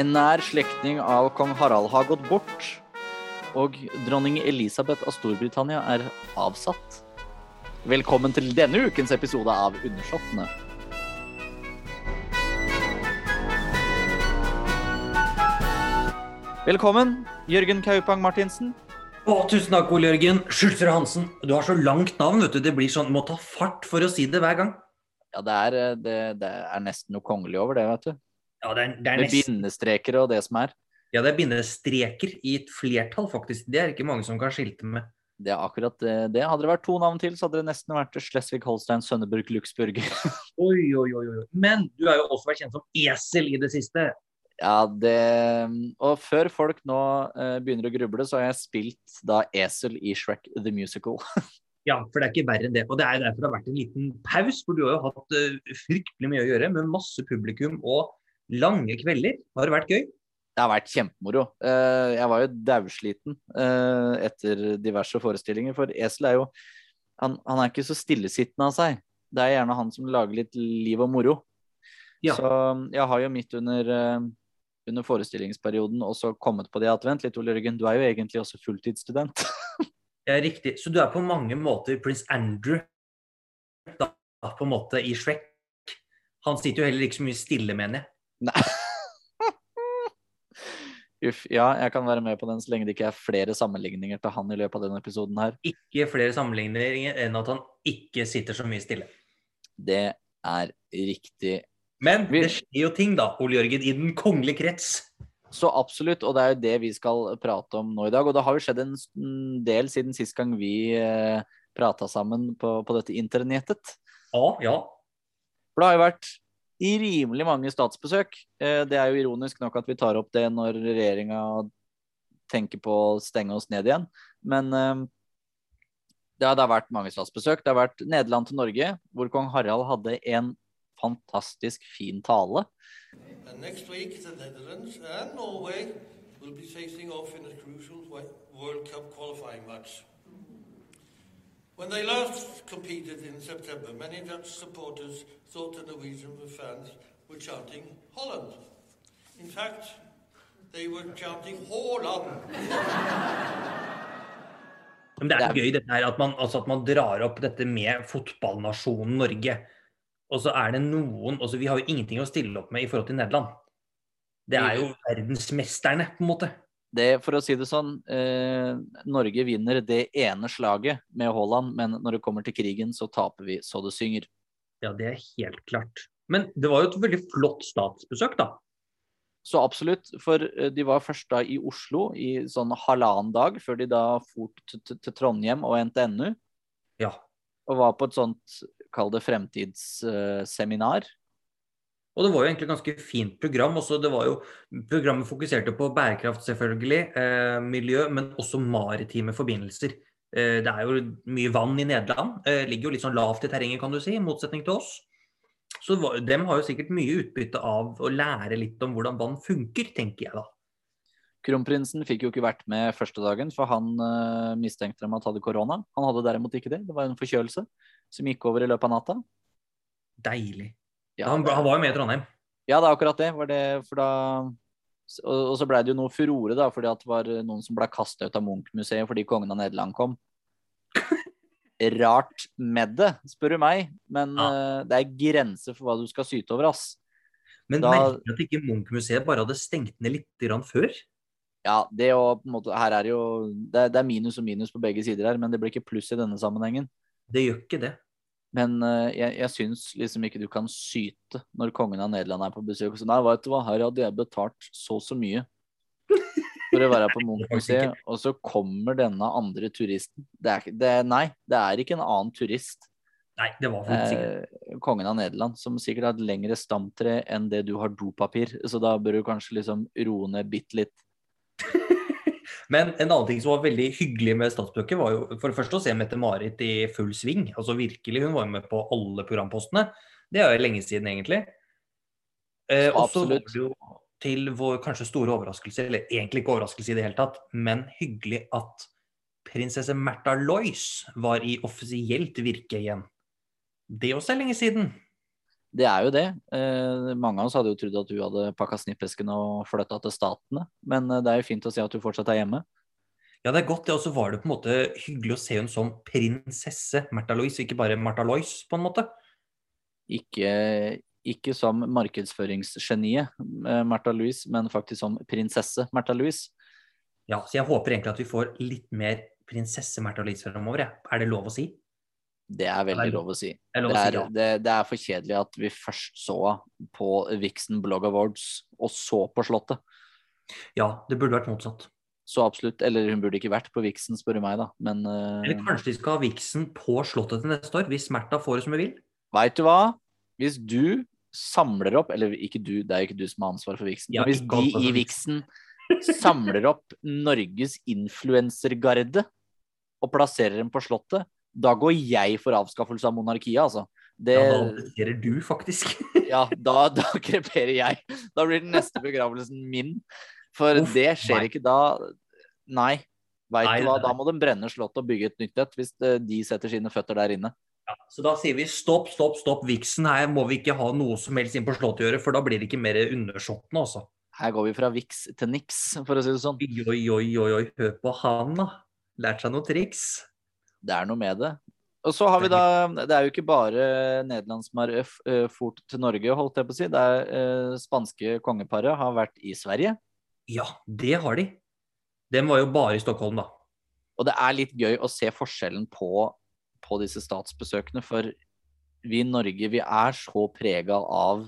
En nær slektning av kong Harald har gått bort, og dronning Elisabeth av Storbritannia er avsatt. Velkommen til denne ukens episode av Undersåttene. Velkommen, Jørgen Kaupang Martinsen. Å, tusen takk, Ole Jørgen. Schulzer Hansen. Du har så langt navn, vet du. Det blir sånn, må ta fart for å si det hver gang. Ja, det er, eh, det, det er nesten noe kongelig over det, vet du. Ja, det er, det er Med nesten bindestreker og det som er. Ja, det er bindestreker i et flertall, faktisk. Det er ikke mange som kan skilte med. Det er akkurat det. det. Hadde det vært to navn til, så hadde det nesten vært Slesvig-Holstein, Sønneburg, Luxburg. Oi, oi, oi, oi. Men du har jo også vært kjent som esel i det siste. Ja, det Og før folk nå eh, begynner å gruble, så har jeg spilt da esel i Shrek the Musical. Ja, for det er ikke verre enn det. Og det er derfor det har vært en liten paus, for du har jo hatt uh, fryktelig mye å gjøre med masse publikum og lange kvelder. Har det vært gøy? Det har vært kjempemoro. Eh, jeg var jo dausliten eh, etter diverse forestillinger, for esel er jo han, han er ikke så stillesittende av seg. Det er gjerne han som lager litt liv og moro. Ja. Så jeg har jo midt under, eh, under forestillingsperioden også kommet på det at vent litt, Ole Jørgen, du er jo egentlig også fulltidsstudent. Ja, riktig. Så du er på mange måter prins Andrew da, på en måte i Shrek. Han sitter jo heller ikke så mye stille, mener jeg. Nei. Uff. Ja, jeg kan være med på den så lenge det ikke er flere sammenligninger til han i løpet av denne episoden her. Ikke flere sammenligninger enn at han ikke sitter så mye stille. Det er riktig. Men det skjer jo ting, da, Ole Jørgen, i den kongelige krets. Så absolutt, og det er jo det vi skal prate om nå i dag. Og det har jo skjedd en del siden sist gang vi eh, prata sammen på, på dette internettet. Ja, ja. For det har jo vært i rimelig mange statsbesøk. Eh, det er jo ironisk nok at vi tar opp det når regjeringa tenker på å stenge oss ned igjen. Men eh, det har, det vært mange statsbesøk. Det har vært Nederland til Norge, hvor kong Harald hadde en fantastisk fin tale. Norway will be facing off in a crucial Wo- World Cup qualifying match. When they last competed in September, many Dutch supporters thought the Norwegian fans were chanting Holland. In fact, they were chanting Haaland. Men det er Det gøy dette her, at man, altså at man drar opp dette med fotballnasjonen Norge. Og så er det noen altså Vi har jo ingenting å stille opp med i forhold til Nederland. Det er jo verdensmesterne, på en måte. Det, for å si det sånn, eh, Norge vinner det ene slaget med Haaland, men når det kommer til krigen, så taper vi så det synger. Ja, det er helt klart. Men det var jo et veldig flott statsbesøk, da. Så absolutt, for eh, de var først da i Oslo i sånn halvannen dag, før de da for til, til, til Trondheim og NTNU, Ja. og var på et sånt, kall det fremtidsseminar. Og det var jo egentlig et ganske fint program. Også det var jo, programmet fokuserte på bærekraft, selvfølgelig, eh, miljø, men også maritime forbindelser. Eh, det er jo mye vann i Nederland. Eh, ligger jo litt sånn lavt i terrenget, kan du si, i motsetning til oss. Så var, dem har jo sikkert mye utbytte av å lære litt om hvordan vann funker, tenker jeg da. Kronprinsen fikk jo ikke vært med første dagen, for han eh, mistenkte dem at hadde korona. Han hadde derimot ikke det. Det var en forkjølelse som gikk over i løpet av natta. Deilig. Ja, han, han var jo med i Trondheim. Ja, det er akkurat det. Det for da, og, og så blei det jo noe furore, da, fordi at det var noen som ble kasta ut av Munch-museet fordi kongen av Nederland kom. Rart med det, spør du meg, men eh, det er grenser for hva du skal syte over, ass. Men Da- merker du at ikke Munch-museet bare hadde stengt ned litt grann før? Ja, det og måte, her er jo det, det er minus og minus på begge sider her, men det blir ikke pluss i denne sammenhengen. Det gjør ikke det. Men eh, jeg, jeg syns liksom ikke du kan syte når kongen av Nederland er på besøk. Så nei, vet du hva, her hadde jeg betalt så så mye for å være på Munch-museet, og så kommer denne andre turisten. Det er, det, nei, det er ikke en annen turist. Nei, det var faktisk. Eh, kongen av Nederland, som sikkert har et lengre stamtre enn det du har dopapir. Så da bør du kanskje liksom roe ned bitte litt. Men en annen ting som var veldig hyggelig med Statsbøker, var jo for det første å se Mette-Marit i full sving. Altså virkelig, hun var med på alle programpostene. Det er jo lenge siden, egentlig. Eh, og så var det jo til vår kanskje store overraskelse, eller egentlig ikke overraskelse i det hele tatt, men hyggelig at prinsesse Märtha Lois var i offisielt virke igjen. Det også er lenge siden. Det er jo det. Eh, mange av oss hadde jo trodd at du hadde pakka snippesken og flytta til Statene, men eh, det er jo fint å si at du fortsatt er hjemme. Ja, det er godt, det. Og så var det på en måte hyggelig å se henne som prinsesse Märtha Louise, ikke bare Märtha Lois, på en måte. Ikke, ikke som markedsføringsgeniet eh, Märtha Louise, men faktisk som prinsesse Märtha Louise. Ja, så jeg håper egentlig at vi får litt mer prinsesse Märtha Louise fremover, jeg. Er det lov å si? Det er veldig lov å si. Det er Det det, det er for kjedelig at vi først så på Vixen Blog Awards, og så på Slottet. Ja, det burde vært motsatt. Så absolutt. Eller hun burde ikke vært på Vixen, spør du meg, da. Men uh, Eller kanskje de skal ha Vixen på Slottet til neste år, hvis Märtha får det som hun vil? veit du hva? Hvis du samler opp Eller ikke du, det er jo ikke du som har ansvar for Vixen. Ja, men hvis de i Vixen samler opp Norges influensergarde og plasserer dem på Slottet, da går jeg for avskaffelse av monarkiet, altså. Det, Ja, da kreperer du, faktisk. Ja, da, da kreperer jeg. Da blir den neste begravelsen min. For Uff, det skjer nei. ikke da. Nei. Veit du hva, da må de brenne slottet og bygge et nytt et, hvis eh, de setter sine føtter der inne. Ja, så da sier vi stopp, stopp, stopp. viksen. her må vi ikke ha noe som helst inn på Slottet å gjøre, for da blir det ikke mer undersåttende, altså. Her går vi fra viks til niks, for å si det sånn. Oi, oi, oi, oi. hør på han, da. Lært seg noen triks. Det er noe med det. Og så har vi da Det er jo ikke bare Nederland som har eh, eh, fort til Norge, holdt jeg på å si. Det er eh, spanske kongeparet har vært i Sverige. Ja, det har de. Den var jo bare i Stockholm, da. Og det er litt gøy å se forskjellen på, på disse statsbesøkene, for vi i Norge vi er så prega av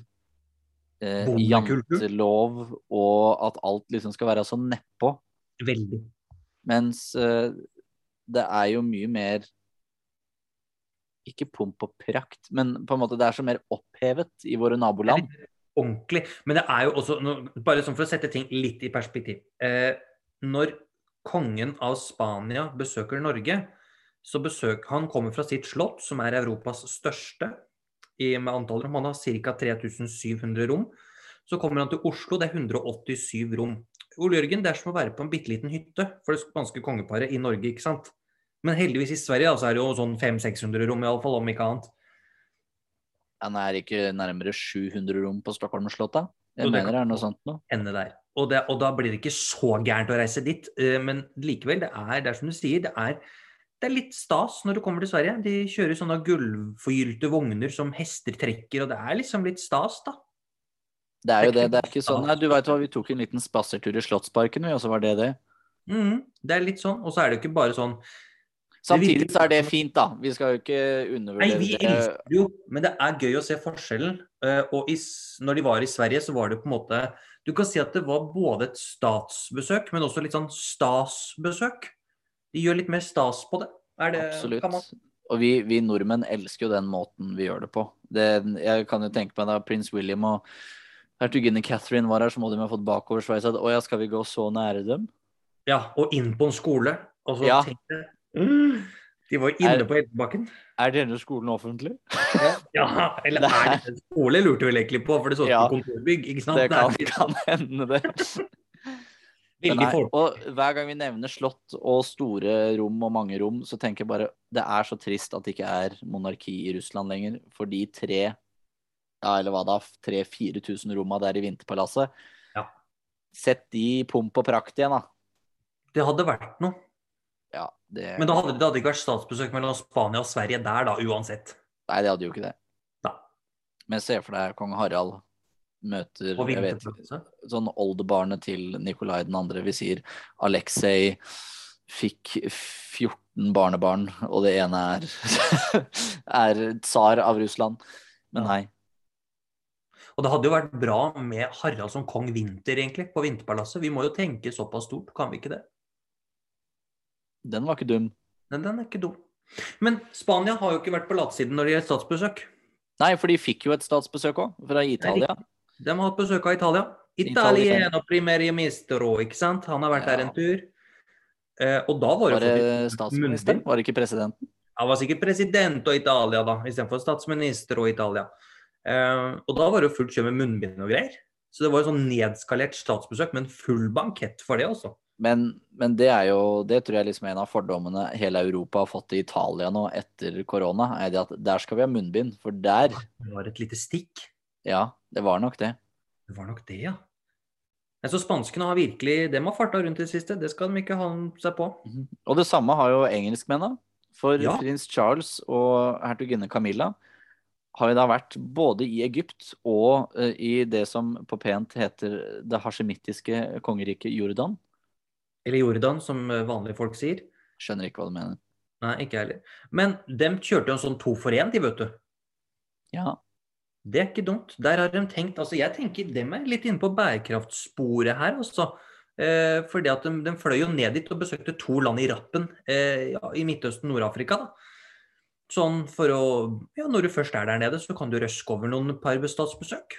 eh, jantelov og at alt liksom skal være så nedpå. Veldig. Mens eh, det er jo mye mer Ikke pomp og prakt, men på en måte det er så mer opphevet i våre naboland. Ordentlig. Men det er jo også, bare sånn for å sette ting litt i perspektiv. Eh, når kongen av Spania besøker Norge, så besøker han kommer fra sitt slott, som er Europas største i, med antall rom. Han har ca. 3700 rom. Så kommer han til Oslo, det er 187 rom. Ole Jørgen, det er som å være på en bitte liten hytte for det spanske kongeparet i Norge, ikke sant? Men heldigvis i Sverige da, så er det jo sånn 500-600 rom, iallfall, om ikke annet. Han er ikke nærmere 700 rom på Stockholm-slottet? Jeg mener det er noe sånt noe. ende der. Og, det, og da blir det ikke så gærent å reise dit. eh, Men likevel, det er, det er som du sier, det er, det er litt stas når du kommer til Sverige. De kjører sånne gulvforgylte vogner som hester trekker, og det er liksom litt stas, da. Det er jo Det det. Er ikke sånn Nei, du veit hva, vi tok en liten spasertur i Slottsparken, vi, og så var det det. Mm, det er litt sånn. Og så er det jo ikke bare sånn Samtidig så er det fint, da. Vi skal jo ikke Nei, vi elsker jo, men det er gøy å se forskjellen. Eh, Og i, når de var i Sverige, så var det på en måte Du kan si at det var både et statsbesøk, men også litt sånn stasbesøk. De gjør litt mer stas på det. Er det Absolutt. kan man- Og vi, vi nordmenn elsker jo den måten vi gjør det på. Det, jeg kan jo tenke meg da prins William og hertuginne Catherine var her, så må de ha fått bakoversveis at å ja, skal vi gå så nære dem? Ja, og inn på en skole. Og så Ja. tenkte jeg mm, De var inne Er- på Elvebakken. Er denne skolen offentlig? Ja, eller er det en skole, lurte vi egentlig på, for det så ut Ja. som kontorbygg. ikke sant? Det kan, kan hende, det. Veldig folk. og hver gang vi nevner slott og store rom og mange rom, så tenker jeg bare det er så trist at det ikke er monarki i Russland lenger. For de tre, ja, eller hva da, 3000-4000 romma der i Vinterpalasset. Ja. Sett de i pomp og prakt igjen, da. Det hadde vært noe. Ja, det, Men da hadde det hadde ikke vært statsbesøk mellom Spania og Sverige der, da, uansett. Nei, det hadde jo ikke det. Da. Men se for deg kong Harald møter jeg vet, sånn oldebarnet til Nikolai den andre. Vi sier Aleksej fikk 14 barnebarn, og det ene er, er tsar av Russland. Men nei. Og det hadde jo vært bra med Harald som kong Vinter, egentlig, på Vinterpalasset. Vi må jo tenke såpass stort, kan vi ikke det? Den var ikke dum. Men den er ikke dum. Men Spania har jo ikke vært på latsiden når det gjelder statsbesøk. Nei, for de fikk jo et statsbesøk òg, fra Italia. De har hatt besøk av Italia. Italia. Italieno primerio ministro, ikke sant? Han har vært der en tur. Eh, og da var Var det statsminister? Var det ikke presidenten? Han var sikkert president og Italia, da, istedenfor statsminister og Italia. Eh, og da var det jo fullt kjør med munnbind og greier. Så det var jo sånn nedskalert statsbesøk, men full bankett for det, altså. Men, men det er jo Det tror jeg liksom er en av fordommene hele Europa har fått i Italia nå etter korona. er det at Der skal vi ha munnbind. For der Det var et lite stikk. Ja, det var nok det. Det var nok det, ja. Men Så spanskene har virkelig Dem har farta rundt i det siste. Det skal de ikke ha seg på. Og det samme har jo engelskmennene. For Ja. prins Charles og hertuginne Camilla har jo da vært både i Egypt og eh, i det som på pent heter det hasjemittiske kongeriket Jordan. Eller Jordan, som eh, vanlige folk sier. Skjønner ikke hva du mener. Nei, ikke jeg heller. Men dem kjørte jo en sånn to for én, de, vet du. Ja. Det er ikke dumt. Der har de tenkt Altså, jeg tenker dem er litt inne på bærekraftsporet her, altså. Eh, fordi at de, de fløy jo ned dit og besøkte to land i rappen eh, ja, i Midtøsten, Nord-Afrika. da. Sånn for å Ja, når du først er der nede, så kan du røske over noen par statsbesøk.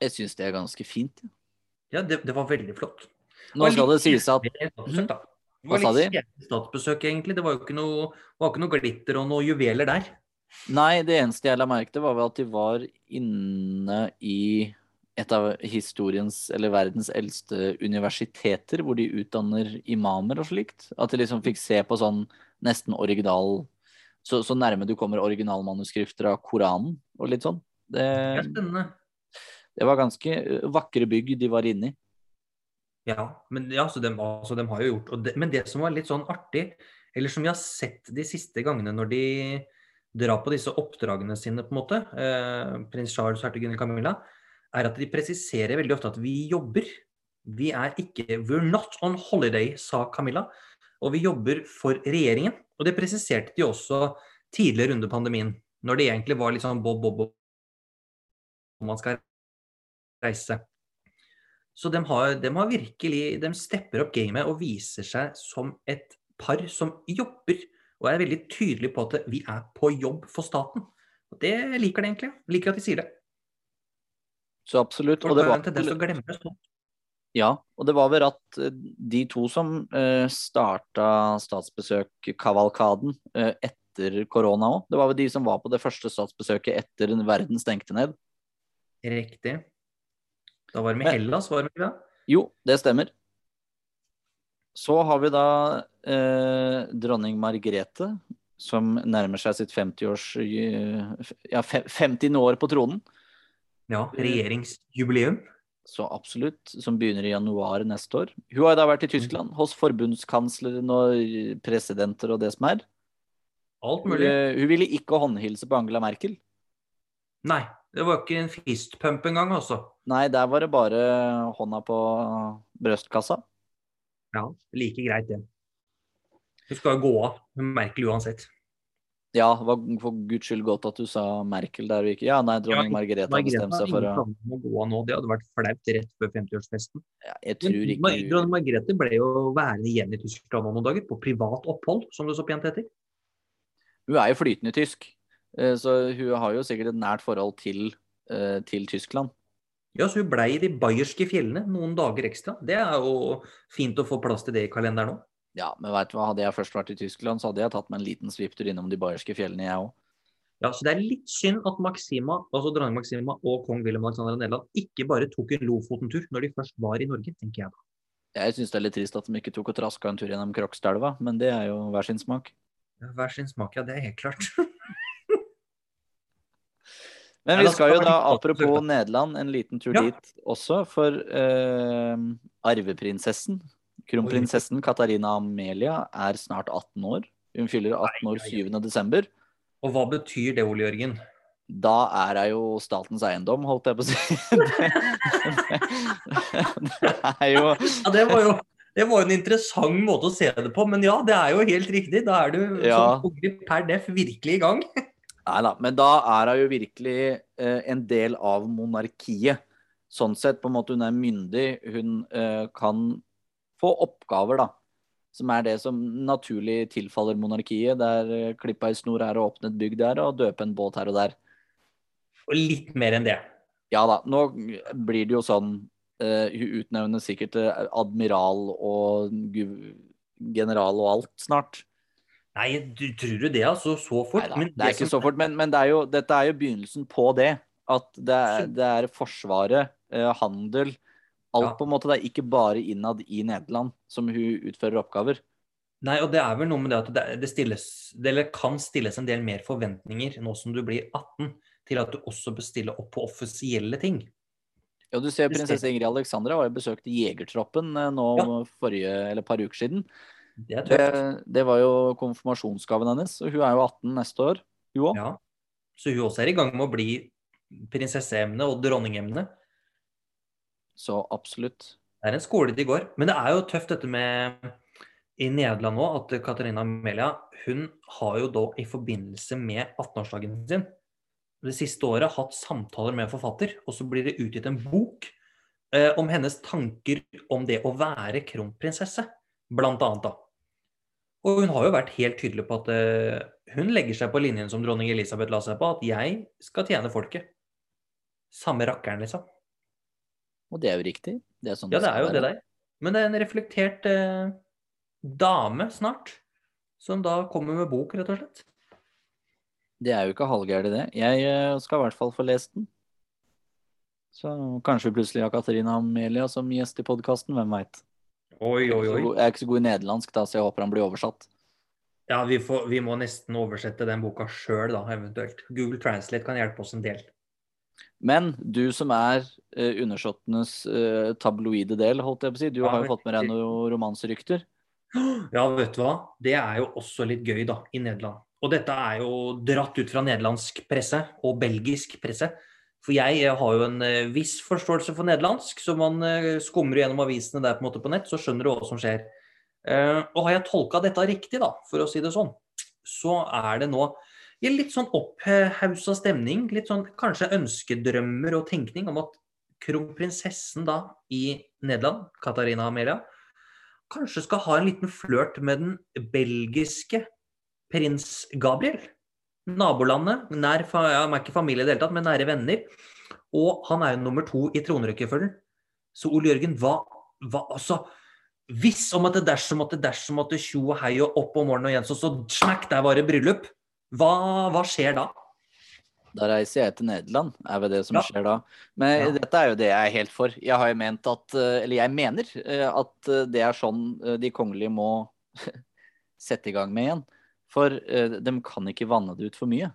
Jeg syns det er ganske fint. ja. Ja, det, det var veldig flott. Nå skal det sies at Hva sa de? statsbesøk, egentlig. Det var jo ikke noe, var ikke noe glitter og noe juveler der. Nei, det eneste jeg la merke til, var vel at de var inne i et av historiens eller verdens eldste universiteter, hvor de utdanner imamer og slikt. At de liksom fikk se på sånn nesten original Så, så nærme du kommer originalmanuskrifter av Koranen og litt sånn. Det Det, det var ganske vakre bygg de var inne i. Ja, men ja, så de, altså, de har jo gjort det, Men det som var litt sånn artig, eller som vi har sett de siste gangene når de drar på disse oppdragene sine, på en måte, eh, prins Charles hertuginne Camilla, er at de presiserer veldig ofte at vi jobber. Vi er ikke We're not on holiday, sa Camilla. Og vi jobber for regjeringen. Og det presiserte de også tidligere under pandemien, når det egentlig var litt sånn bob, bob, bob om man skal reise. Så de har, de har virkelig De stepper opp gamet og viser seg som et par som jobber. Og er veldig tydelig på at vi er på jobb for staten. Og det liker de egentlig. Liker at de sier det. Så absolutt. Og det var sånn. Ja, og det var vel at eh, de to som eh, starta statsbesøkkavalkaden eh, etter korona òg. Det var vel de som var på det første statsbesøket etter verden stengte ned. Riktig. Da var det med Hellas, var det ikke det? Jo, det stemmer. Så har vi da eh, dronning Margrethe, som nærmer seg sitt 50-års eh, Ja, 50 år på tronen. Ja, regjeringsjubileum. Så absolutt. Som begynner i januar neste år. Hun har da vært i Tyskland, hos forbundskansleren og presidenter og det som er. Alt mulig. Hun, hun ville ikke håndhilse på Angela Merkel. Nei, det var ikke en fistpump engang, altså. Nei, der var det bare hånda på brøstkassa. Ja, like greit, det. Du skal gå av. med Merkel uansett. Ja, det var for guds skyld godt at du sa Merkel der og ikke Ja, nei, dronning Ja, Margrethe har Margrethe bestemt seg for å å gå av nå. Det hadde vært flaut rett før 50-årsfesten. ja, Jeg tror ikke Men, Dronning Margrethe ble jo værende igjen i Tyskland noen dager, på privat opphold, som det så pent heter. Hun er jo flytende tysk, så hun har jo sikkert et nært forhold til, eh, til Tyskland. Ja, så hun blei i de bayerske fjellene noen dager ekstra. Det er jo fint å få plass til det i kalenderen nå. Ja, men vet du hva, hadde jeg først vært i Tyskland, så hadde jeg tatt meg en liten sviptur innom de bayerske fjellene, jeg òg. Ja, så det er litt synd at Maxima, altså dronning Maxima og kong Wilhelm Alexander Nederland ikke bare tok en Lofoten-tur når de først var i Norge, tenker jeg da. Jeg syns det er litt trist at de ikke tok og traska en tur gjennom Krokstadelva, men det er jo hver sin smak. Ja, Hver sin smak, ja. Det er helt klart. Men vi skal jo da, apropos. Nederland, en liten tur Ja. dit også. For eh, arveprinsessen, kronprinsessen Katarina Amelia, er snart 18 år. Hun fyller 18 år Ai, ai, ai. 7. desember. Og hva betyr det, Ole Jørgen? Da er hun jo statens eiendom, holdt jeg på å si. Det, det er jo Ja, det var jo det var jo en interessant måte å se det på, men ja, det er jo helt riktig. Da er du Ja. som per def virkelig i gang. Nei da, men da er hun jo virkelig eh, en del av monarkiet. Sånn sett, på en måte, hun er myndig. Hun eh, kan få oppgaver, da. Som er det som naturlig tilfaller monarkiet. Der eh, klippa ei snor her og åpne et bygg der, og døpe en båt her og der. Og litt mer enn det. Ja da, nå blir det jo sånn uh, Hun utnevner sikkert til admiral og general og alt snart. Nei, du, tror du det, altså? Så fort? Neida, Men det er ikke som- så fort, men, men det er jo, dette er jo begynnelsen på det. At det er, det er Forsvaret, eh, handel Alt Ja. på en måte, Det er ikke bare innad i Nederland som hun utfører oppgaver. Nei, og det er vel noe med det at det, det stilles, det eller kan stilles en del mer forventninger nå som du blir 18, til at du også bør stille opp på offisielle ting. Ja, du ser Prinsesse. Ingrid Alexandra var jo besøkt Jegertroppen eh, nå Ja. forrige, eller et par uker siden. Det Det, det var jo konfirmasjonsgaven hennes, og hun er jo 18 neste år. Hun òg. Ja. Så hun også er i gang med å bli prinsesseemne og dronningemne. Så absolutt. Det er en skole de går. Men det er jo tøft dette med i Nederland nå, at Katarina Amelia hun har jo da i forbindelse med 18-årsdagen sin det siste året hatt samtaler med en forfatter, og så blir det utgitt en bok eh, om hennes tanker om det å være kronprinsesse, blant annet da. Og hun har jo vært helt tydelig på at eh, hun legger seg på linjen som dronning Elisabeth la seg på, at jeg skal tjene folket. Samme rakkeren, liksom. Og det er jo riktig. Det er sånn Ja, det det er jo det være. der. Men det er en reflektert eh, dame snart, som da kommer med bok, rett og slett. Det er jo ikke halvgærent, det. Jeg eh, skal i hvert fall få lest den. Så kanskje vi plutselig har Katarina Amelia som gjest i podkasten, hvem veit. Oi, oi, oi. Jeg er ikke så god i nederlandsk, da, så jeg håper han blir oversatt. Ja, vi, får, vi må nesten oversette den boka sjøl, da, eventuelt. Google Translate kan hjelpe oss en del. Men du som er eh, undersåttenes eh, tabloide del, holdt jeg på å si, du Ja, har jo fått med deg noen romanserykter. Ja, vet du hva? Det er jo også litt gøy, da, i Nederland. Og dette er jo dratt ut fra nederlandsk presse og belgisk presse. For jeg har jo en eh, viss forståelse for nederlandsk, så man eh, skummer gjennom avisene der på en måte på nett, så skjønner du hva som skjer. Eh, og har jeg tolka dette riktig, da, for å si det sånn, så er det nå i litt sånn opphausa stemning, litt sånn kanskje ønskedrømmer og tenkning om at kronprinsessen da i Nederland, Katarina Amelia, kanskje skal ha en liten flørt med den belgiske prins Gabriel. Nabolandet, nær, han er ikke familie i det hele tatt, men nære venner. Og han er jo nummer to i tronrekkefølgen. Så Ole Jørgen, hva, hva altså Hvis om at det dersom at det dersom at det tjo og hei og opp om morgenen og Jens, så, så smakk, der var det bryllup. Hva, hva skjer da? Da reiser jeg til Nederland, er vel det som Ja. skjer da. Men Ja. dette er jo det jeg er helt for. Jeg har jo ment at, eh, eller jeg mener eh, at eh, det er sånn de kongelige må sette i gang med igjen. For eh, de kan ikke vanne det ut for mye.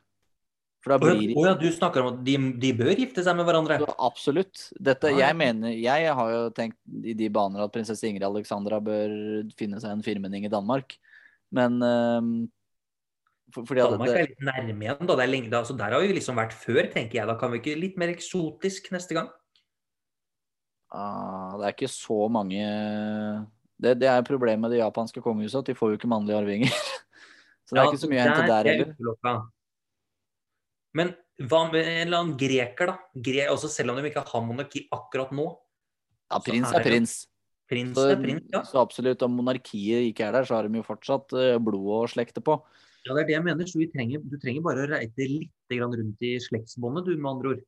For da blir oh, ja, du snakker om at de, de bør gifte seg med hverandre? Så Absolutt. Dette, jeg mener, jeg har jo tenkt i de baner at prinsesse Ingrid Alexandra bør finne seg en firmenning i Danmark. Men ehm, for, Danmark er litt nærme igjen, da. Det er lenge, da. Så der har vi liksom vært før, tenker jeg. Da kan vi ikke litt mer eksotisk neste gang? ah, det er ikke så mange det, det er problemet med det japanske kongehuset, at de får jo ikke mannlige arvinger. Så det er ikke så mye å hente der er heller. Men hva med en eller annen greker, da? Gre også selv om de ikke har monarki akkurat nå. Ja, prins er er prins. Prins er prins, ja. så absolutt, om monarkiet ikke er der, så har de jo fortsatt blod blodet å slekte på. ja. Det er det jeg mener. Så trenger, du trenger bare å reite litt rundt i slektsbåndet, du, med andre ord.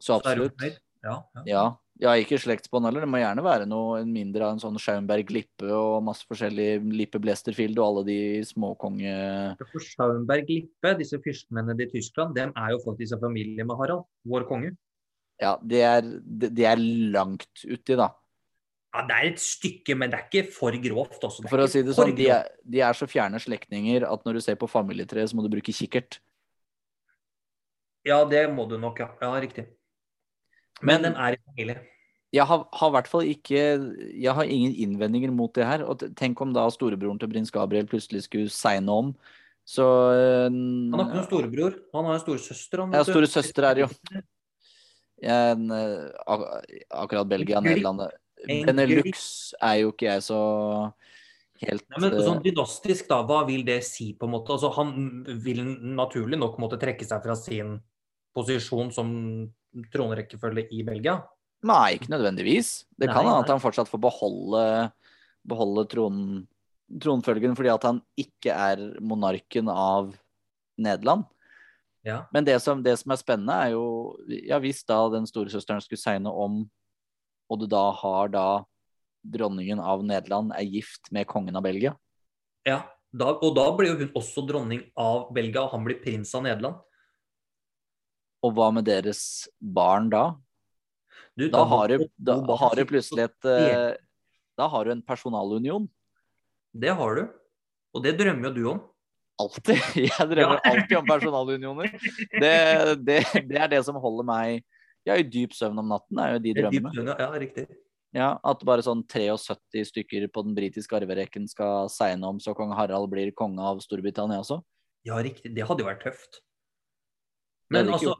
Så absolutt. Så Ja, ja. Ja, ja ikke slektsbånd heller. Det må gjerne være noe mindre av en sånn Schaumberg Lippe og masse forskjellig Lippe Blesterfield og alle de småkonge... For Schaumberg-Lippe, disse fyrstmennene i Tyskland, dem er jo faktisk en familie med Harald, vår konge. Ja, det er, det, er langt uti, da. Ja, Det er et stykke, men det er ikke for grovt. Også. For å si det sånn, de er, de er så fjerne slektninger at når du ser på familietreet, så må du bruke kikkert. Ja, det må du nok, ja. Ja, riktig. Men, Men- den er i familie. Jeg har, har hvert fall ikke Jeg har ingen innvendinger mot det her. Og tenk om da storebroren til prins Gabriel plutselig skulle segne om. Så eh, Han har ikke noen storebror, han har en storesøster. han, Ja, storesøster er det jo. En, eh, ak akkurat Belgia, Nederland Benelux er jo ikke jeg så helt Nei, men eh, sånn dynastisk, da, hva vil det si på en måte? Altså, han vil naturlig nok måtte trekke seg fra sin posisjon som tronrekkefølge i Belgia. Nei, ikke nødvendigvis. Det Nei, kan hende at han fortsatt får beholde, beholde tron, tronfølgen fordi at han ikke er monarken av Nederland. Ja. Men det som, det som er spennende, er jo Ja, hvis da den storesøsteren skulle segne om, og du da har da dronningen av Nederland er gift med kongen av Belgia ja. Da, og da blir jo hun også dronning av Belgia, og han blir prins av Nederland. Og hva med deres barn da? Du, Da har du, da har du plutselig et eh, Da har du en personalunion. Det har du. Og det drømmer jo du om. Alltid. Jeg drømmer alltid om personalunioner. Det, det, det er det som holder meg ja, i dyp søvn om natten, er jo de Det drømmene. Ja, riktig. Ja, At bare sånn 73 stykker på den britiske arverekken skal segne om så kong Harald blir konge av Storbritannia også. Ja, riktig. Det hadde jo vært tøft. Men altså,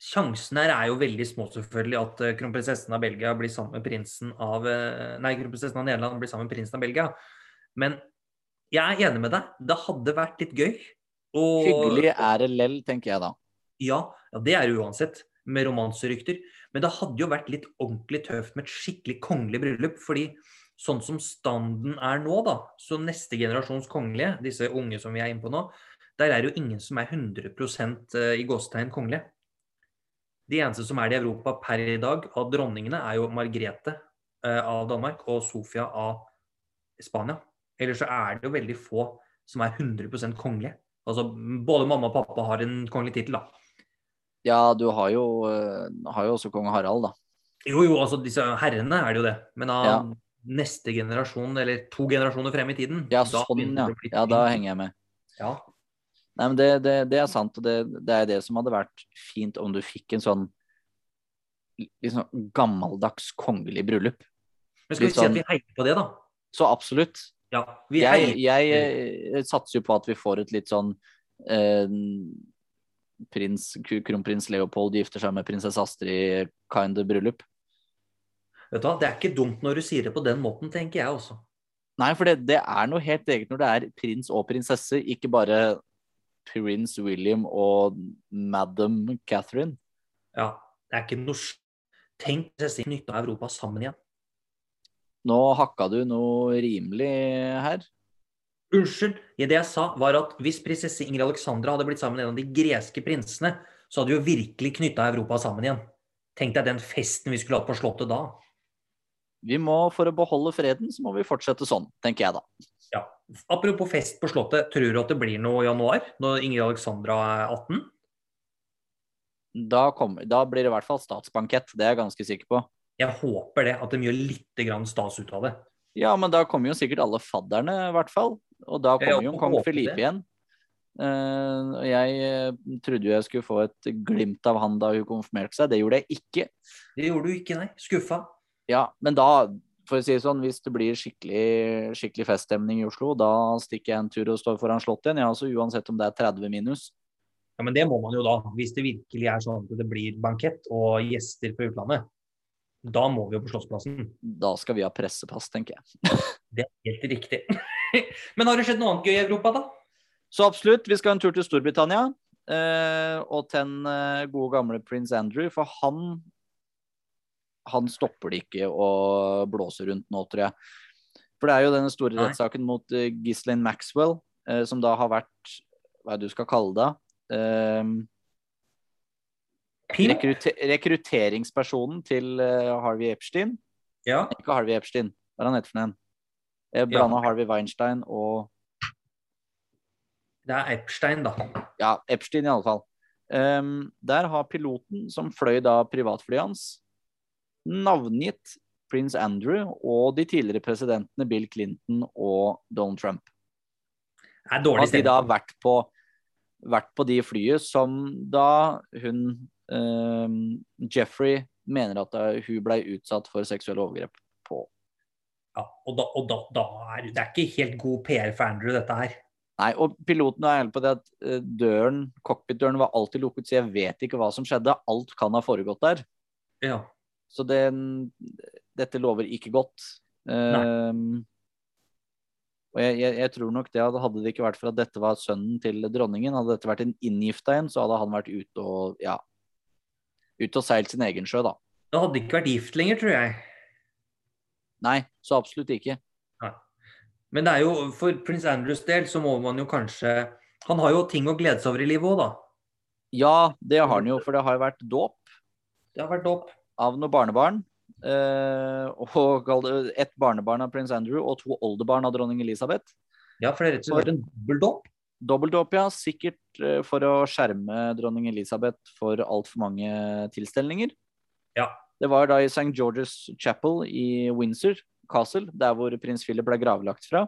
sjansen her er jo veldig små, selvfølgelig, at eh, kronprinsessen av Belgia blir sammen med prinsen av eh, Nei, kronprinsessen av Nederland blir sammen med prinsen av Belgia. Men jeg er enig med deg. Det hadde vært litt gøy. Og Hyggelig er det lell, tenker jeg da. Ja, ja, det er det uansett, med romanserykter. Men det hadde jo vært litt ordentlig tøft med et skikkelig kongelig bryllup. fordi sånn som standen er nå, da, så neste generasjons kongelige, disse unge som vi er inne på nå, der er det jo ingen som er 100% i gåstegn kongelige. De eneste som er det i Europa per i dag av dronningene, er jo Margrethe eh, av Danmark og Sofia av Spania. Ellers så er det jo veldig få som er 100% kongelige. Altså, både mamma og pappa har en kongelig tittel, da. Ja, du har jo, eh, har jo også kong Harald, da. Jo, jo, altså disse herrene er det jo det. Men av Ja. neste generasjon, eller to generasjoner frem i tiden Ja, sånn, ja. Ja, da henger jeg med. Ja. Nei, men det, det, det er sant, og det, det er det som hadde vært fint om du fikk en sånn liksom gammeldags kongelig bryllup. Men skal vi si at sånn- vi heier på det, da? Så absolutt. Ja, vi Jeg, jeg eh, satser jo på at vi får et litt sånn eh, prins, Kronprins Leopold gifter seg med prinsesse Astrid kind of bryllup. Vet du hva, Det er ikke dumt når du sier det på den måten, tenker jeg også. Nei, for det, det er noe helt eget når det er prins og prinsesse, ikke bare prins William og madam Catherine. Ja, det er ikke noe s- Tenk prinsesse knytta Europa sammen igjen. Nå hakka du noe rimelig her. Unnskyld. Det jeg sa, var at hvis prinsesse Ingrid Alexandra hadde blitt sammen med en av de greske prinsene, så hadde vi jo virkelig knytta Europa sammen igjen. Tenk deg den festen vi skulle hatt på Slottet da. Vi må, For å beholde freden, så må vi fortsette sånn, tenker jeg da. Ja. Apropos fest på Slottet, tror du at det blir noe i januar? Når Ingrid Alexandra er 18? Da, kommer, da blir det i hvert fall statsbankett, det er jeg ganske sikker på. Jeg håper det, at de gjør litt grann stas ut av det. Ja, men da kommer jo sikkert alle fadderne, i hvert fall. Og da kommer jo kong Filipe det. igjen. Uh, jeg eh, trodde jeg skulle få et glimt av han da hun konfirmerte seg. Det gjorde jeg ikke. Det gjorde du ikke, nei. Skuffa. Ja, men da, for å si det sånn, hvis det blir skikkelig, skikkelig feststemning i Oslo, da stikker jeg en tur og står foran Slottet igjen. Ja, altså uansett om det er 30 minus. Ja, Men det må man jo da, hvis det virkelig er sånn at det blir bankett og gjester fra utlandet. Da må vi jo på Slottsplassen. Da skal vi ha pressepass, tenker jeg. Det er helt riktig. Men har det skjedd noe annet gøy i Europa, da? Så absolutt, vi skal ha en tur til Storbritannia. eh, og til den eh, gode gamle prins Andrew, for han han stopper det ikke å blåse rundt nå, tror jeg. For det er jo denne store rettssaken mot uh, Ghislaine Maxwell, uh, som da har vært Hva er det du skal kalle det? Uh, Pimp? rekrute rekrutteringspersonen til uh, Harvey Epstein. Ja. Ikke Harvey Epstein, hva er han heter for en? Blanda ja. Harvey Weinstein og Det er Epstein, da. Ja, Epstein i alle fall. Um, der har piloten som fløy da privatflyet hans, navngitt prins Andrew og de tidligere presidentene Bill Clinton og Donald Trump. Det er dårlig at de da har vært på, vært på de flyet som da hun eh, Jeffrey mener at hun ble utsatt for seksuelle overgrep på. Ja, og da, og da, da er det er ikke helt god PR for Andrew, dette her. Nei, og piloten er ærlig på det at eh, døren, cockpit-døren var alltid lukket, så jeg vet ikke hva som skjedde. Alt kan ha foregått der. Ja. Så den, dette lover ikke godt. Uh, og jeg, jeg, jeg tror nok det hadde, det ikke vært for at dette var sønnen til dronningen, hadde dette vært en inngifta en, så hadde han vært ute og ja, ute og seilt sin egen sjø, da. Det hadde ikke vært gift lenger, tror jeg. Nei, så absolutt ikke. Men det er jo, for prins Andrews del så må man jo kanskje Han har jo ting å glede seg over i livet òg, da. Ja, det har han jo, for det har jo vært dåp Det har vært dåp. Av noen barnebarn. eh, og ett barnebarn av prins Andrew og to oldebarn av dronning Elisabeth. Ja, for det er rett og slett en dobbeldåp. Dobbeldåp, ja. Sikkert eh, for å skjerme dronning Elisabeth for altfor mange tilstelninger. Ja. Det var da i St. George's Chapel i Windsor Castle, der hvor prins Philip ble gravlagt fra.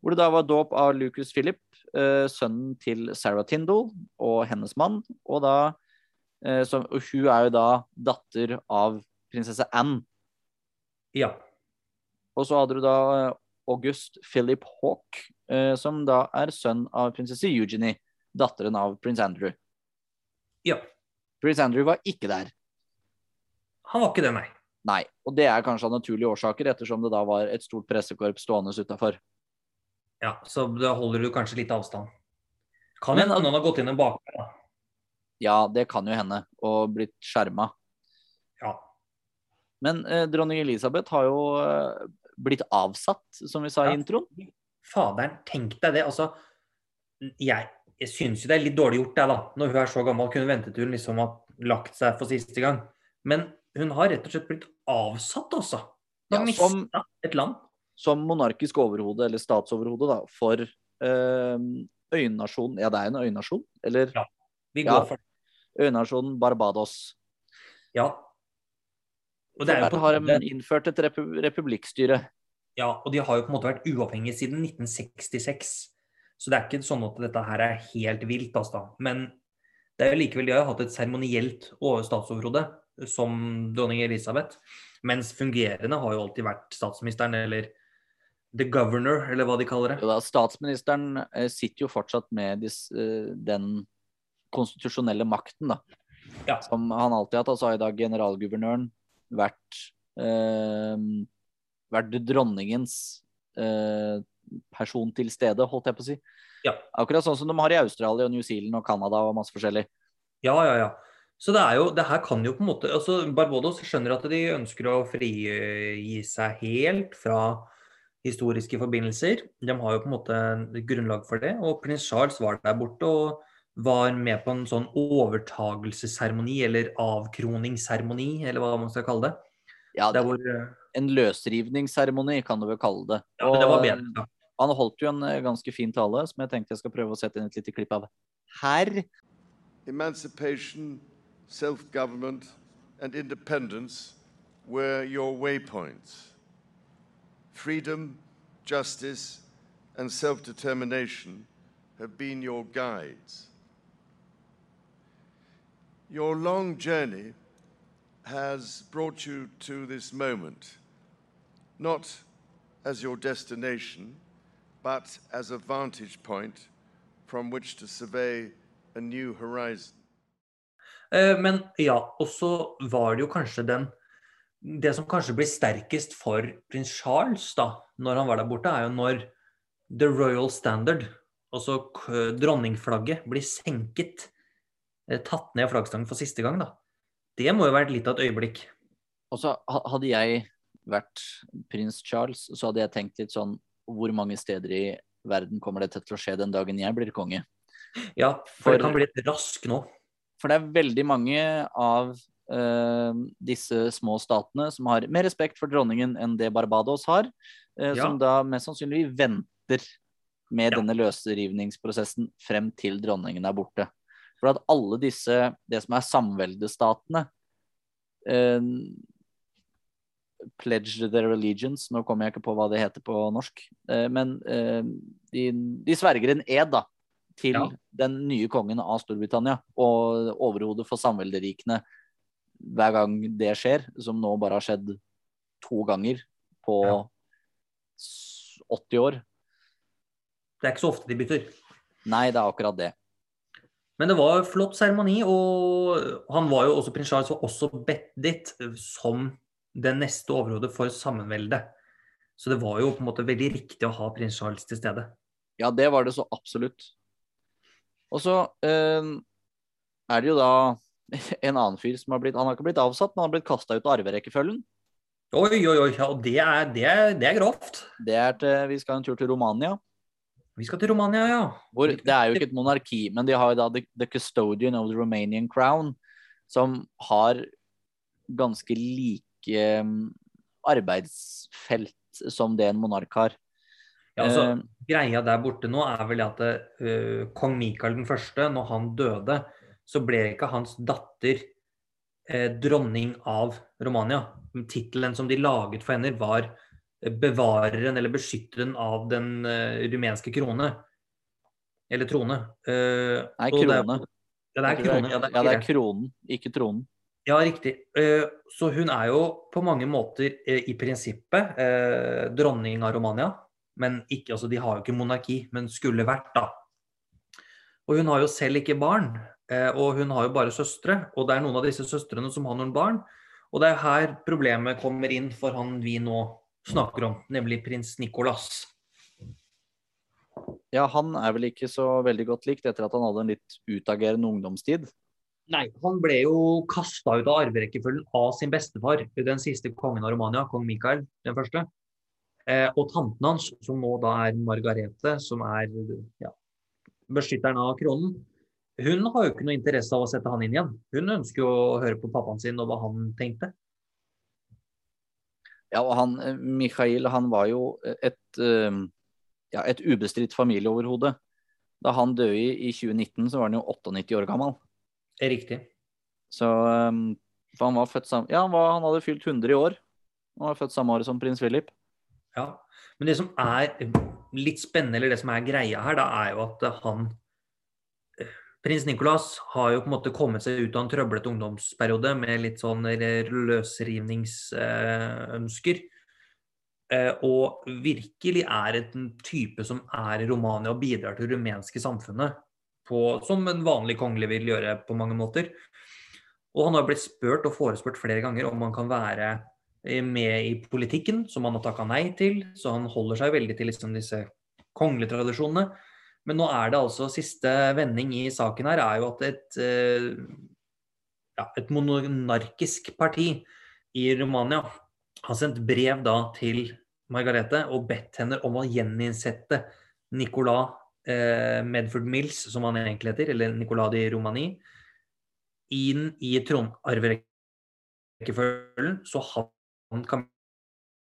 Hvor det da var dåp av Lucas Philip, eh, sønnen til Sarah Tindall og hennes mann. Og, da, som, og hun er jo da datter av prinsesse Anne. Ja. Og så hadde du da eh, August Philip Hawk, eh, som da er sønn av prinsesse Eugenie, datteren av prins Andrew. ja. Prins Andrew var ikke der. Han var ikke det, nei. Nei, og det er kanskje av naturlige årsaker, ettersom det da var et stort pressekorps stående utafor. Ja, Så da holder du kanskje litt avstand. Kan hende noen har gått inn en bakdør, da. Ja, det kan jo hende, og blitt skjerma. Ja. Men eh, dronning Elisabeth har jo eh, blitt avsatt, som vi sa Ja. i introen. Faderen, tenk deg det. Altså, jeg, jeg syns jo det er litt dårlig gjort, det, da. Når hun er så gammel, kunne ventet hun liksom har lagt seg for siste gang. Men hun har rett og slett blitt avsatt, altså. Hun har Ja, som- mista et land. Som monarkisk overhode, eller statsoverhode, da, for eh, øynasjonen Ja, det er en øynasjon? Eller Ja. Vi Ja. går for det. Øynasjonen Barbados. Ja. Og er Der har de innført et repu republikkstyre. Ja, og de har jo på en måte vært uavhengige siden 1966. Så det er ikke sånn at dette her er helt vilt, altså. Men det er jo likevel, de har hatt et seremonielt over- statsoverhode som dronning Elisabeth. Mens fungerende har jo alltid vært statsministeren, eller the governor, eller hva de kaller det. Jo da, statsministeren eh, sitter jo fortsatt med eh, den konstitusjonelle makten, da. Ja. Som han alltid har hatt. Altså har i dag generalguvernøren vært eh, vært dronningens eh, person til stede, holdt jeg på å si. Ja. Akkurat sånn som de har i Australia og New Zealand og Canada og masse forskjellig. Ja, ja, ja. Så det er jo, det her kan jo på en måte altså Barbados skjønner at de ønsker å frigi seg helt fra historiske forbindelser. De har jo på en måte grunnlag for det. Og prins Charles var der borte og var med på en sånn overtagelsesseremoni, eller avkroningsseremoni, eller hva man skal kalle det. Ja, det, hvor eh, En løsrivningsseremoni, kan du vel kalle det. Ja, men det var bedre. da. Han holdt jo en eh, ganske fin tale, som jeg tenkte jeg skal prøve å sette inn et lite klipp av her. Emancipation, self government, and independence were your waypoints. Freedom, justice, and self determination have been your guides. Your long journey has brought you to this moment, not as your destination, but as a vantage point from which to survey a new horizon. Eh, Men ja, og så var det jo kanskje den Det som kanskje blir sterkest for prins Charles da, når han var der borte, er jo når the royal standard, altså dronningflagget, blir senket. Eh, Tatt ned flaggstangen for siste gang, da. Det må jo være litt av et øyeblikk. Og så hadde jeg vært prins Charles, så hadde jeg tenkt litt sånn Hvor mange steder i verden kommer dette til å skje den dagen jeg blir konge? Ja, for, For- det kan bli litt rask nå. For det er veldig mange av uh, disse små statene som har mer respekt for dronningen enn det Barbados har, uh, Ja. som da mest sannsynlig venter med Ja. denne løsrivningsprosessen frem til dronningen er borte. For at alle disse, det som er samveldestatene eh, Pledged their allegiance, nå kommer jeg ikke på hva det heter på norsk, eh, men eh, de, de sverger en ed da, til Ja. den nye kongen av Storbritannia og overhodet for samvelderikene hver gang det skjer, som nå bare har skjedd to ganger på Ja. 80 år. Det er ikke så ofte de bytter. Nei, det er akkurat det. Men det var en flott seremoni, og han var jo også, prins Charles var også bedt dit som det neste overhodet for sammenveldet. Så det var jo på en måte veldig riktig å ha prins Charles til stede. Ja, det var det så absolutt. Og så eh, er det jo da en annen fyr som har blitt Han har ikke blitt avsatt, men han har blitt kasta ut av arverekkefølgen. Oi, oi, oi, ja, det er, det, er, det er grovt. Det er til, Vi skal en tur til Romania. Vi skal til Romania, ja. Hvor, det er jo ikke et monarki, men de har jo da the, the custodian of the Romanian crown, som har ganske like um, arbeidsfelt som det en monark har. ja altså, Eh, greia der borte nå er vel at uh, kong Mikael den første, når han døde, så ble ikke hans datter uh, dronning av Romania. Tittelen som de laget for henne, var bevareren eller beskytteren av den uh, rumenske krone. Eller trone. Uh, Nei, krone. ja, det er krone. Ja, det, ja, det er kronen, ikke tronen. Ja, riktig. Uh, så hun er jo på mange måter i prinsippet dronning av Romania. Men ikke, altså, de har jo ikke monarki, men skulle vært, da. Og hun har jo selv ikke barn. Eh, og hun har jo bare søstre, og det er noen av disse søstrene som har noen barn. Og det er her problemet kommer inn for han vi nå snakker om, nemlig prins Nicolas. Ja, han er vel ikke så veldig godt likt etter at han hadde en litt utagerende ungdomstid? Nei, han ble jo kasta ut av arverekkefølgen av sin bestefar, den siste kongen av Romania, kong Mikael den første. Eh, og tanten hans, som nå da er Margarete, som er ja, beskytteren av kronen, hun har jo ikke noe interesse av å sette han inn igjen. Hun ønsker jo å høre på pappaen sin og hva han tenkte. Ja, og han, eh, Mikhail han var jo et, eh, ja, et ubestridt familieoverhode. Da han døde i 2019, så var han jo 98 år gammel. Det er riktig. Så eh, for han var født sammen Ja, han, var, han hadde fylt 100 i år. Han var født samme året som prins Philip. Ja, men det som er litt spennende, eller det som er greia her, da er jo at han Prins Nicolas har jo på en måte kommet seg ut av en trøblete ungdomsperiode med litt sånn løsrivningsønsker. Eh, og virkelig er en type som er i Romania og bidrar til det rumenske samfunnet. På, som en vanlig kongelig vil gjøre på mange måter. Og han har blitt spurt og forespurt flere ganger om han kan være eh, med i politikken, som han har takka nei til. Så han holder seg veldig til liksom disse kongelige tradisjonene. Men nå er det altså siste vending i saken her er jo at et, eh, ja, et monarkisk parti i Romania har sendt brev da til Margarete og bedt henne om å gjeninnsette Nicolas eh, Medford Mills, som han egentlig heter, eller Nicolas de Romani, inn i tronarverekkefølgen, så han kan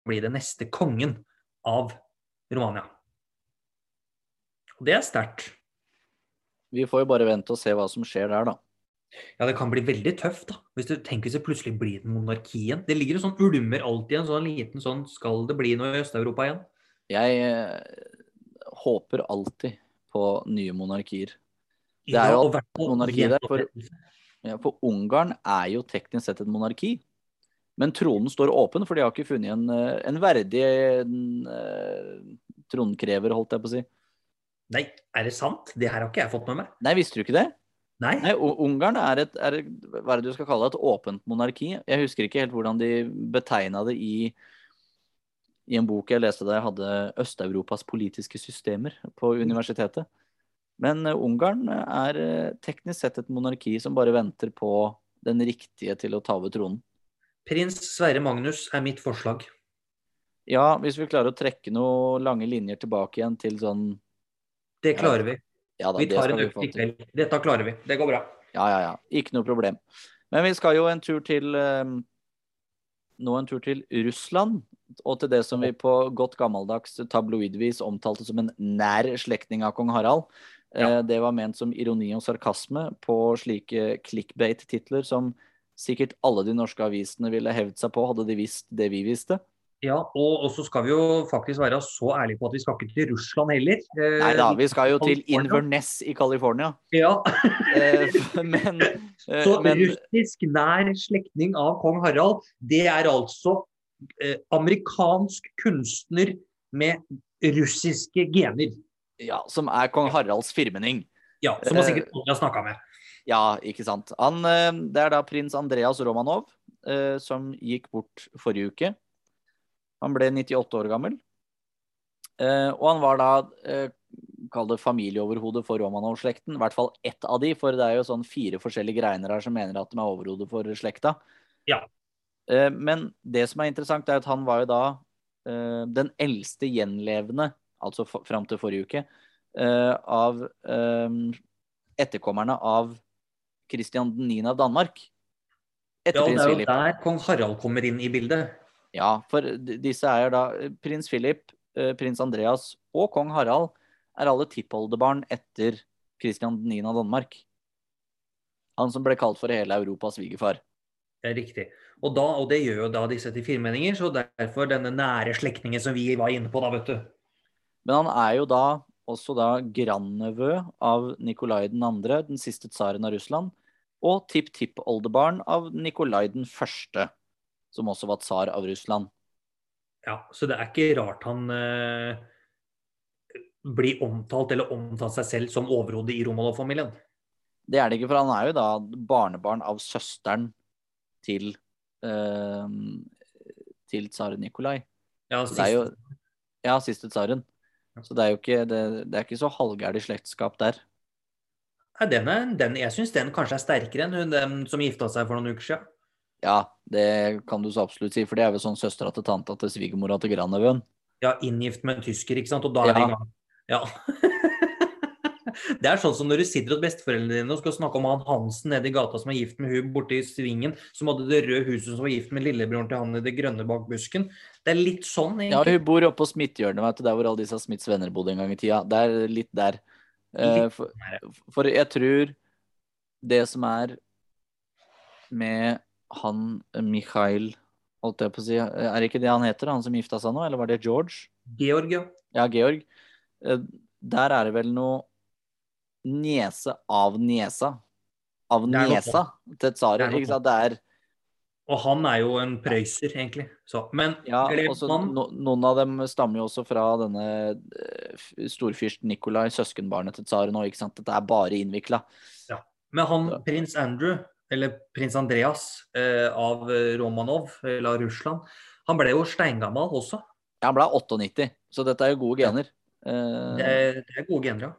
bli den neste kongen av Romania. Og det er sterkt. Vi får jo bare vente og se hva som skjer der, da. Ja, det kan bli veldig tøft, da. Hvis du tenker hvis det plutselig blir en monarki igjen. Det ligger en sånn ulmer alltid en sånn liten sånn Skal det bli noe i Øst-Europa igjen? Jeg eh, håper alltid på nye monarkier. Det er jo ja, monarki der, for- Ja, for Ungarn er jo teknisk sett et monarki. Men tronen står åpen, for de har ikke funnet en, eh, en verdig en, en, tronkrever, holdt jeg på å si. Nei, er det sant? Det her har ikke jeg fått med meg. Nei, visste du ikke det? Nei. Nei, Ungarn er et, er hva er det du skal kalle det, et åpent monarki. Jeg husker ikke helt hvordan de betegna det i, i en bok jeg leste da jeg hadde Øst-Europas politiske systemer på universitetet. Men eh, Ungarn er eh, teknisk sett et monarki som bare venter på den riktige til å ta over tronen. Prins Sverre Magnus er mitt forslag. Ja, hvis vi klarer å trekke noen lange linjer tilbake igjen til sånn Det klarer vi. Ja da, Vi tar en økt i kveld. Dette klarer vi. Det går bra. Ja, ja, ja. Ikke noe problem. Men vi skal jo en tur til eh, Nå en tur til Russland. Og til det som vi på godt gammeldags tabloidvis omtalte som en nær slektning av kong Harald. Ja. Det var ment som ironi og sarkasme på slike clickbait-titler som sikkert alle de norske avisene ville hevd seg på, hadde de visst det vi visste. Ja, og, så skal vi jo faktisk være så ærlige på at vi skal ikke til Russland heller. Eh, Nei da, vi skal jo til Inverness i California. Ja, Eh, Men, eh, Så men russisk nær slektning av kong Harald, det er altså eh, amerikansk kunstner med russiske gener. ja, som er kong Haralds firmenning. Ja, Som man Eh, sikkert aldri har snakka med. Ja, ikke sant. Han, det er da prins Andreas Romanov som gikk bort forrige uke. Han ble 98 år gammel. Eh, og han var da eh, Kall det familieoverhode for Romanov-slekten. I hvert fall ett av de, for det er jo sånn fire forskjellige greiner her som mener at de er overhode for slekta. Ja. Eh, men det som er interessant, er at han var jo da eh, den eldste gjenlevende, altså fram til forrige uke, eh, av eh, etterkommerne av Christian 9. av Danmark. Etter Ja, og det er jo der kong Harald kommer inn i bildet. Ja, for disse er da eh, prins Philip, eh, prins Andreas og kong Harald er alle tippoldebarn etter Christian 9. av Danmark. Han som ble kalt for hele Europas svigerfar. Ja, riktig. Og, da, og det gjør jo da disse til firmenninger, så derfor denne nære slektningen som vi var inne på, da, vet du. Men han er jo da også da grandnevø av Nikolai 2., den siste tsaren av Russland, og tipp-tipp-oldebarn av Nikolai den første, som også var tsar av Russland. Ja, så det er ikke rart han eh, blir omtalt eller omtalt seg selv som overhode i Romanov-familien. Det er det ikke, for han er jo da barnebarn av søsteren til eh, til tsar Nikolai. Ja, siste, jo Ja, siste tsaren. Så det er jo ikke, det, det er ikke så halvgærent slektskap der. Nei, den er, den, jeg syns den kanskje er sterkere enn hun den som gifta seg for noen uker siden. Ja, det kan du så absolutt si, for det er vel sånn søstera til tanta til svigermora til grandnevøen. Ja, inngift med en tysker, ikke sant. Og da er vi i Ja. gang. Ja. Det er sånn som når du sitter hos besteforeldrene dine og skal snakke om han Hansen nede i gata som er gift med hun borte i svingen, som hadde det røde huset som var gift med lillebroren til han i det grønne bak busken. Det er litt sånn, egentlig. Ja, hun bor oppe på Smithhjørnet, vet du, der hvor alle disse Smiths venner bodde en gang i tida. Det er litt der. Eh, for, for jeg tror det som er med han eh, Mikhail Holdt jeg på å si Er det ikke det han heter, han som gifta seg nå, eller var det George? Georg, ja. Ja, Georg. Eh, Der er det vel noe niese av niesa. Av niesa til noe Ikke sant? Det er Og han er jo en prøyser, egentlig. Så, men Ja, også, no, noen av dem stammer jo også fra denne eh, storfyrst Nikolai, søskenbarnet til tsaren òg, ikke sant. Dette er bare innvikla. Men han prins Andrew, eller prins Andreas eh, av Romanov, eller av Russland, han ble jo steingammal også. Ja, han ble 98, så dette er jo gode gener. Eh, Det er, det er gode gener, ja.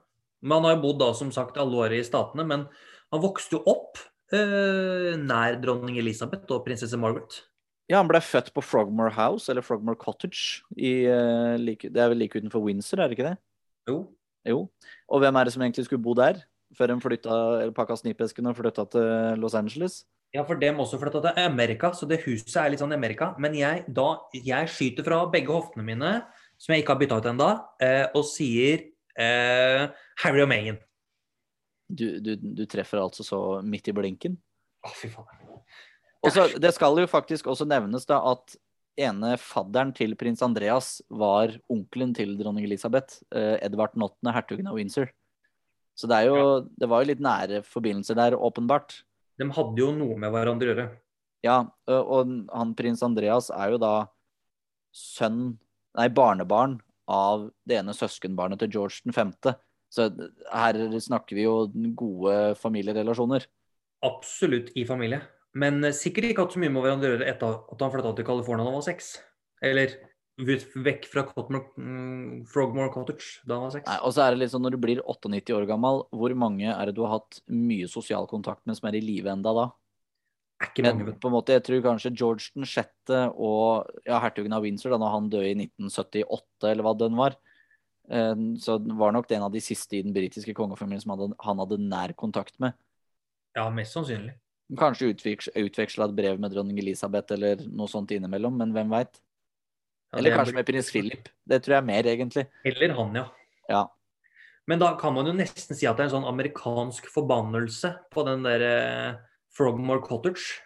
Men han har jo bodd da, som sagt, alle året i Statene. Men han vokste jo opp eh, nær dronning Elisabeth og prinsesse Margaret. ja, han ble født på Frogmore House, eller Frogmore Cottage. I, eh, like, det er vel like utenfor Windsor, er det ikke det? Jo. Jo. Og hvem er det som egentlig skulle bo der? Før de flytta, eller pakka snipesken og flytta til Los Angeles? Ja, for dem også flytta til Amerika, så det huset er litt sånn Amerika. Men jeg, da, jeg skyter fra begge hoftene mine, som jeg ikke har bytta ut ennå, eh, og sier eh, Harry og Meghan. Du, du, du treffer altså så midt i blinken. Å, fy faen. Også, det skal jo faktisk også nevnes da at ene fadderen til prins Andreas var onkelen til dronning Elisabeth, eh, Edvard den 8., hertugen av Windsor. Så det, jo, det var jo litt nære forbindelser der, åpenbart. De hadde jo noe med hverandre å gjøre. Ja, og han prins Andreas er jo da sønn, nei, barnebarn av det ene søskenbarnet til George den 5. Så her snakker vi jo gode familierelasjoner. Absolutt i familie. Men sikkert ikke hatt så mye med hverandre å gjøre etter at han flytta til California da han var seks. Eller vekk fra Cotmore, mm, Frogmore Cottage da han var seks. Og så er det litt sånn når du blir 98 år gammel, hvor mange er det du har hatt mye sosial kontakt med som er i live enda da? Er ikke mange, Men, på en måte, jeg tror kanskje George den 6. og ja, hertugen av Windsor, da når han døde i 1978, eller hva den var, eh, så var nok det en av de siste i den britiske kongefamilien som hadde, han hadde nær kontakt med. Ja, mest sannsynlig. Kanskje utveks, utveksla et brev med dronning Elisabeth eller noe sånt innimellom, men hvem veit? Eller er- kanskje med prins Philip. Det tror jeg er mer, egentlig. Eller han, ja. Ja. Men da kan man jo nesten si at det er en sånn amerikansk forbannelse på den der eh, Frogmore Cottage.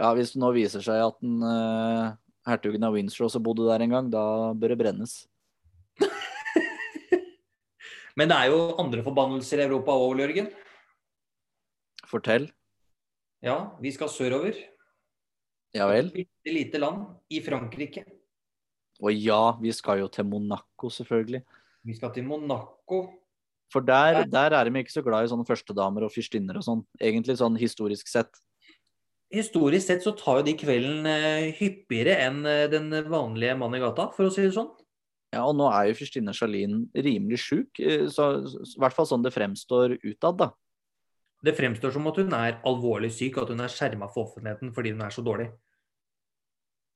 ja, hvis det nå viser seg at den, eh, hertugen av Windsor også bodde der en gang, da bør det brennes. Men det er jo andre forbannelser i Europa òg, Jørgen. Fortell. Ja, vi skal sørover. Ja vel. Et lite land i Frankrike. Og ja, vi skal jo til Monaco, selvfølgelig. Vi skal til Monaco. For der, der er de ikke så glad i sånne førstedamer og fyrstinner og sånn. Egentlig sånn historisk sett. Historisk sett så tar jo de kvelden eh, hyppigere enn eh, den vanlige mannen i gata, for å si det sånn. Ja, og nå er jo fyrstinne Charlene rimelig sjuk, eh, så, så, i hvert fall sånn det fremstår utad, da. Det fremstår som at hun er alvorlig syk, og at hun er skjerma for offentligheten fordi hun er så dårlig.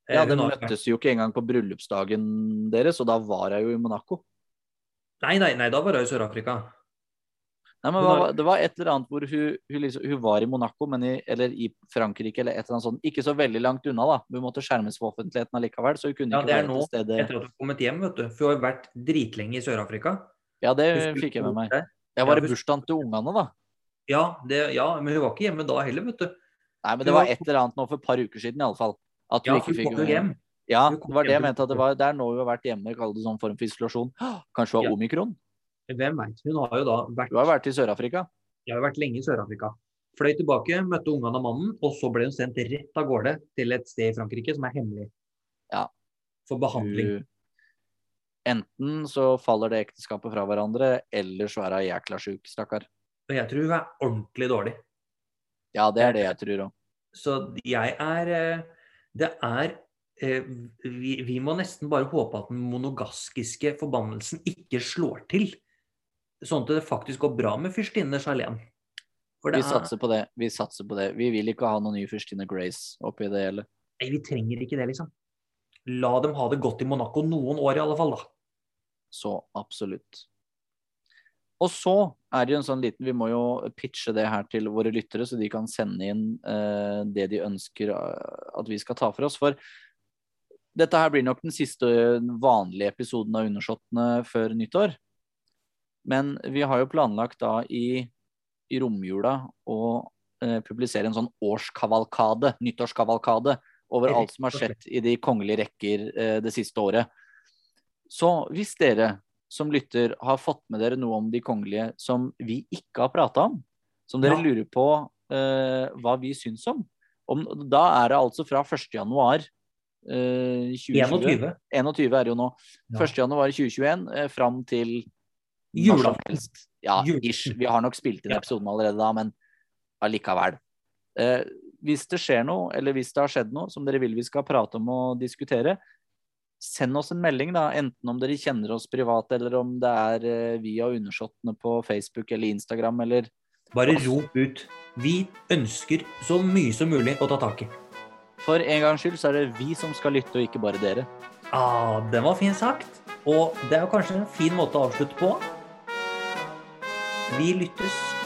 Ja, det møttes jo ikke engang på bryllupsdagen deres, og da var jeg jo i Monaco. Nei, nei, nei, da var jeg i Sør-Afrika. Nei, men var- Det var et eller annet hvor hun, hun, liksom, hun var i Monaco, men i, eller i Frankrike eller et eller annet sånt. Ikke så veldig langt unna, da. Hun måtte skjermes for offentligheten allikevel, så hun kunne Ja, ikke være nå, til stede. etter at hun har kommet hjem, vet du. For hun har vært dritlenge i Sør-Afrika. Ja, det Hun fikk jeg med meg. Jeg var i bursdagen til ungene, da. Ja, det, ja, men hun var ikke hjemme da heller, vet du. Nei, men det var var- et eller annet nå for et par uker siden, iallfall. At du Ja, ikke fikk jo hjem. Ja, det var det jeg mente. at det var Det er nå vi har vært hjemme, kall det sånn form for isolasjon. Kanskje var Ja. omikron? Hvem veit. Hun har jo da vært Du har vært i Sør-Afrika. Jeg har vært lenge i Sør-Afrika. Fløy tilbake, møtte ungene og mannen, og så ble hun sendt rett av gårde til et sted i Frankrike som er hemmelig. Ja. For behandling. Du, enten så faller det ekteskapet fra hverandre, eller så er hun jækla sjuk, stakkar. Og jeg tror hun er ordentlig dårlig. Ja, det er det jeg tror òg. Så jeg er eh, Det er eh, vi, vi må nesten bare håpe at den monogaskiske forbannelsen ikke slår til. Sånn at det faktisk går bra med fyrstinne Charlene. Vi er, satser på det. Vi satser på det. Vi vil ikke ha noen ny fyrstinne Grace oppi det hele. nei, vi trenger ikke det, liksom. La dem ha det godt i Monaco noen år i alle fall, da. Så absolutt. Og så er det jo en sånn liten Vi må jo pitche det her til våre lyttere, så de kan sende inn eh, det de ønsker eh, at vi skal ta for oss. For dette her blir nok den siste vanlige episoden av Undersåttene før nyttår. Men vi har jo planlagt da i, i romjula å eh, publisere en sånn årskavalkade, nyttårskavalkade, over alt som har skjedd i de kongelige rekker eh, det siste året. Så hvis dere som lytter har fått med dere noe om de kongelige som vi ikke har prata om, som dere Ja. lurer på eh, hva vi syns om, om Da er det altså fra 1. januar eh, 2020. 21. 21 er det jo nå. Ja. 1. januar 2021 eh, fram til Julaften. Ja, ish. Vi har nok spilt inn episoden allerede da, men allikevel. Eh, hvis det skjer noe, eller hvis det har skjedd noe som dere vil vi skal prate om og diskutere, send oss en melding, da, enten om dere kjenner oss privat, eller om det er eh, via undersåttene på Facebook eller Instagram, eller Bare rop ut. Vi ønsker så mye som mulig å ta tak i. For en gangs skyld så er det vi som skal lytte, og ikke bare dere. Ah, den var fint sagt. Og det er jo kanskje en fin måte å avslutte på. Vi lyttes